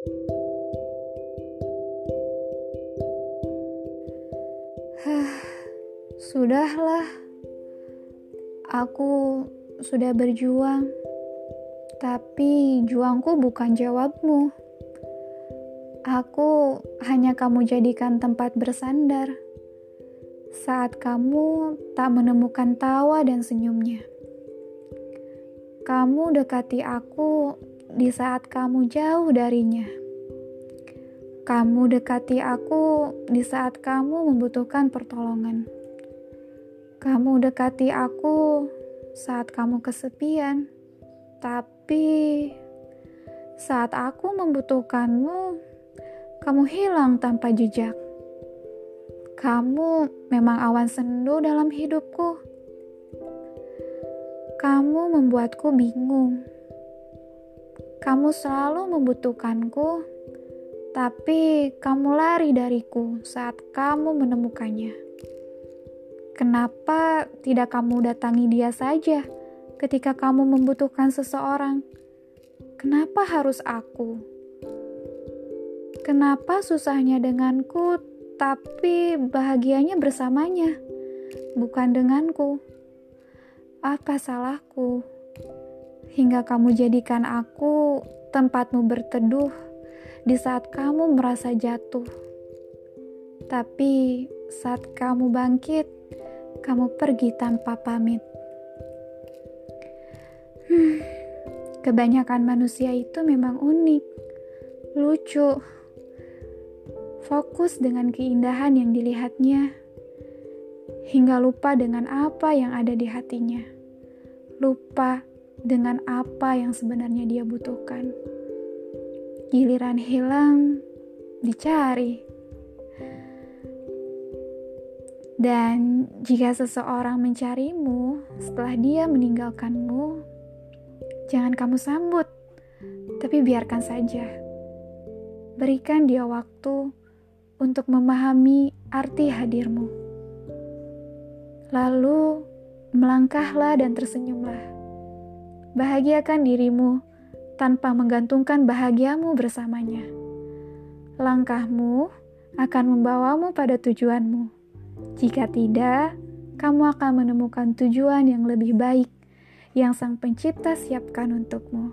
Sudahlah, aku sudah berjuang, tapi juangku bukan jawabmu. Aku hanya kamu jadikan tempat bersandar saat kamu tak menemukan tawa dan senyumnya. Kamu dekati aku di saat kamu jauh darinya. Kamu dekati aku di saat kamu membutuhkan pertolongan. Kamu dekati aku saat kamu kesepian, tapi saat aku membutuhkanmu, kamu hilang tanpa jejak. Kamu memang awan sendu dalam hidupku. Kamu membuatku bingung. Kamu selalu membutuhkanku, tapi kamu lari dariku saat kamu menemukannya. Kenapa tidak kamu datangi dia saja ketika kamu membutuhkan seseorang? Kenapa harus aku? Kenapa susahnya denganku, tapi bahagianya bersamanya, bukan denganku? Apa salahku hingga kamu jadikan aku tempatmu berteduh di saat kamu merasa jatuh? Tapi saat kamu bangkit, kamu pergi tanpa pamit. Hmm, kebanyakan manusia itu memang unik, lucu, fokus dengan keindahan yang dilihatnya, hingga lupa dengan apa yang ada di hatinya, lupa dengan apa yang sebenarnya dia butuhkan. Giliran hilang, dicari Dan jika seseorang mencarimu setelah dia meninggalkanmu, jangan kamu sambut, tapi biarkan saja. Berikan dia waktu untuk memahami arti hadirmu. Lalu, melangkahlah dan tersenyumlah. Bahagiakan dirimu tanpa menggantungkan bahagiamu bersamanya. Langkahmu akan membawamu pada tujuanmu jika tidak, kamu akan menemukan tujuan yang lebih baik yang Sang Pencipta siapkan untukmu.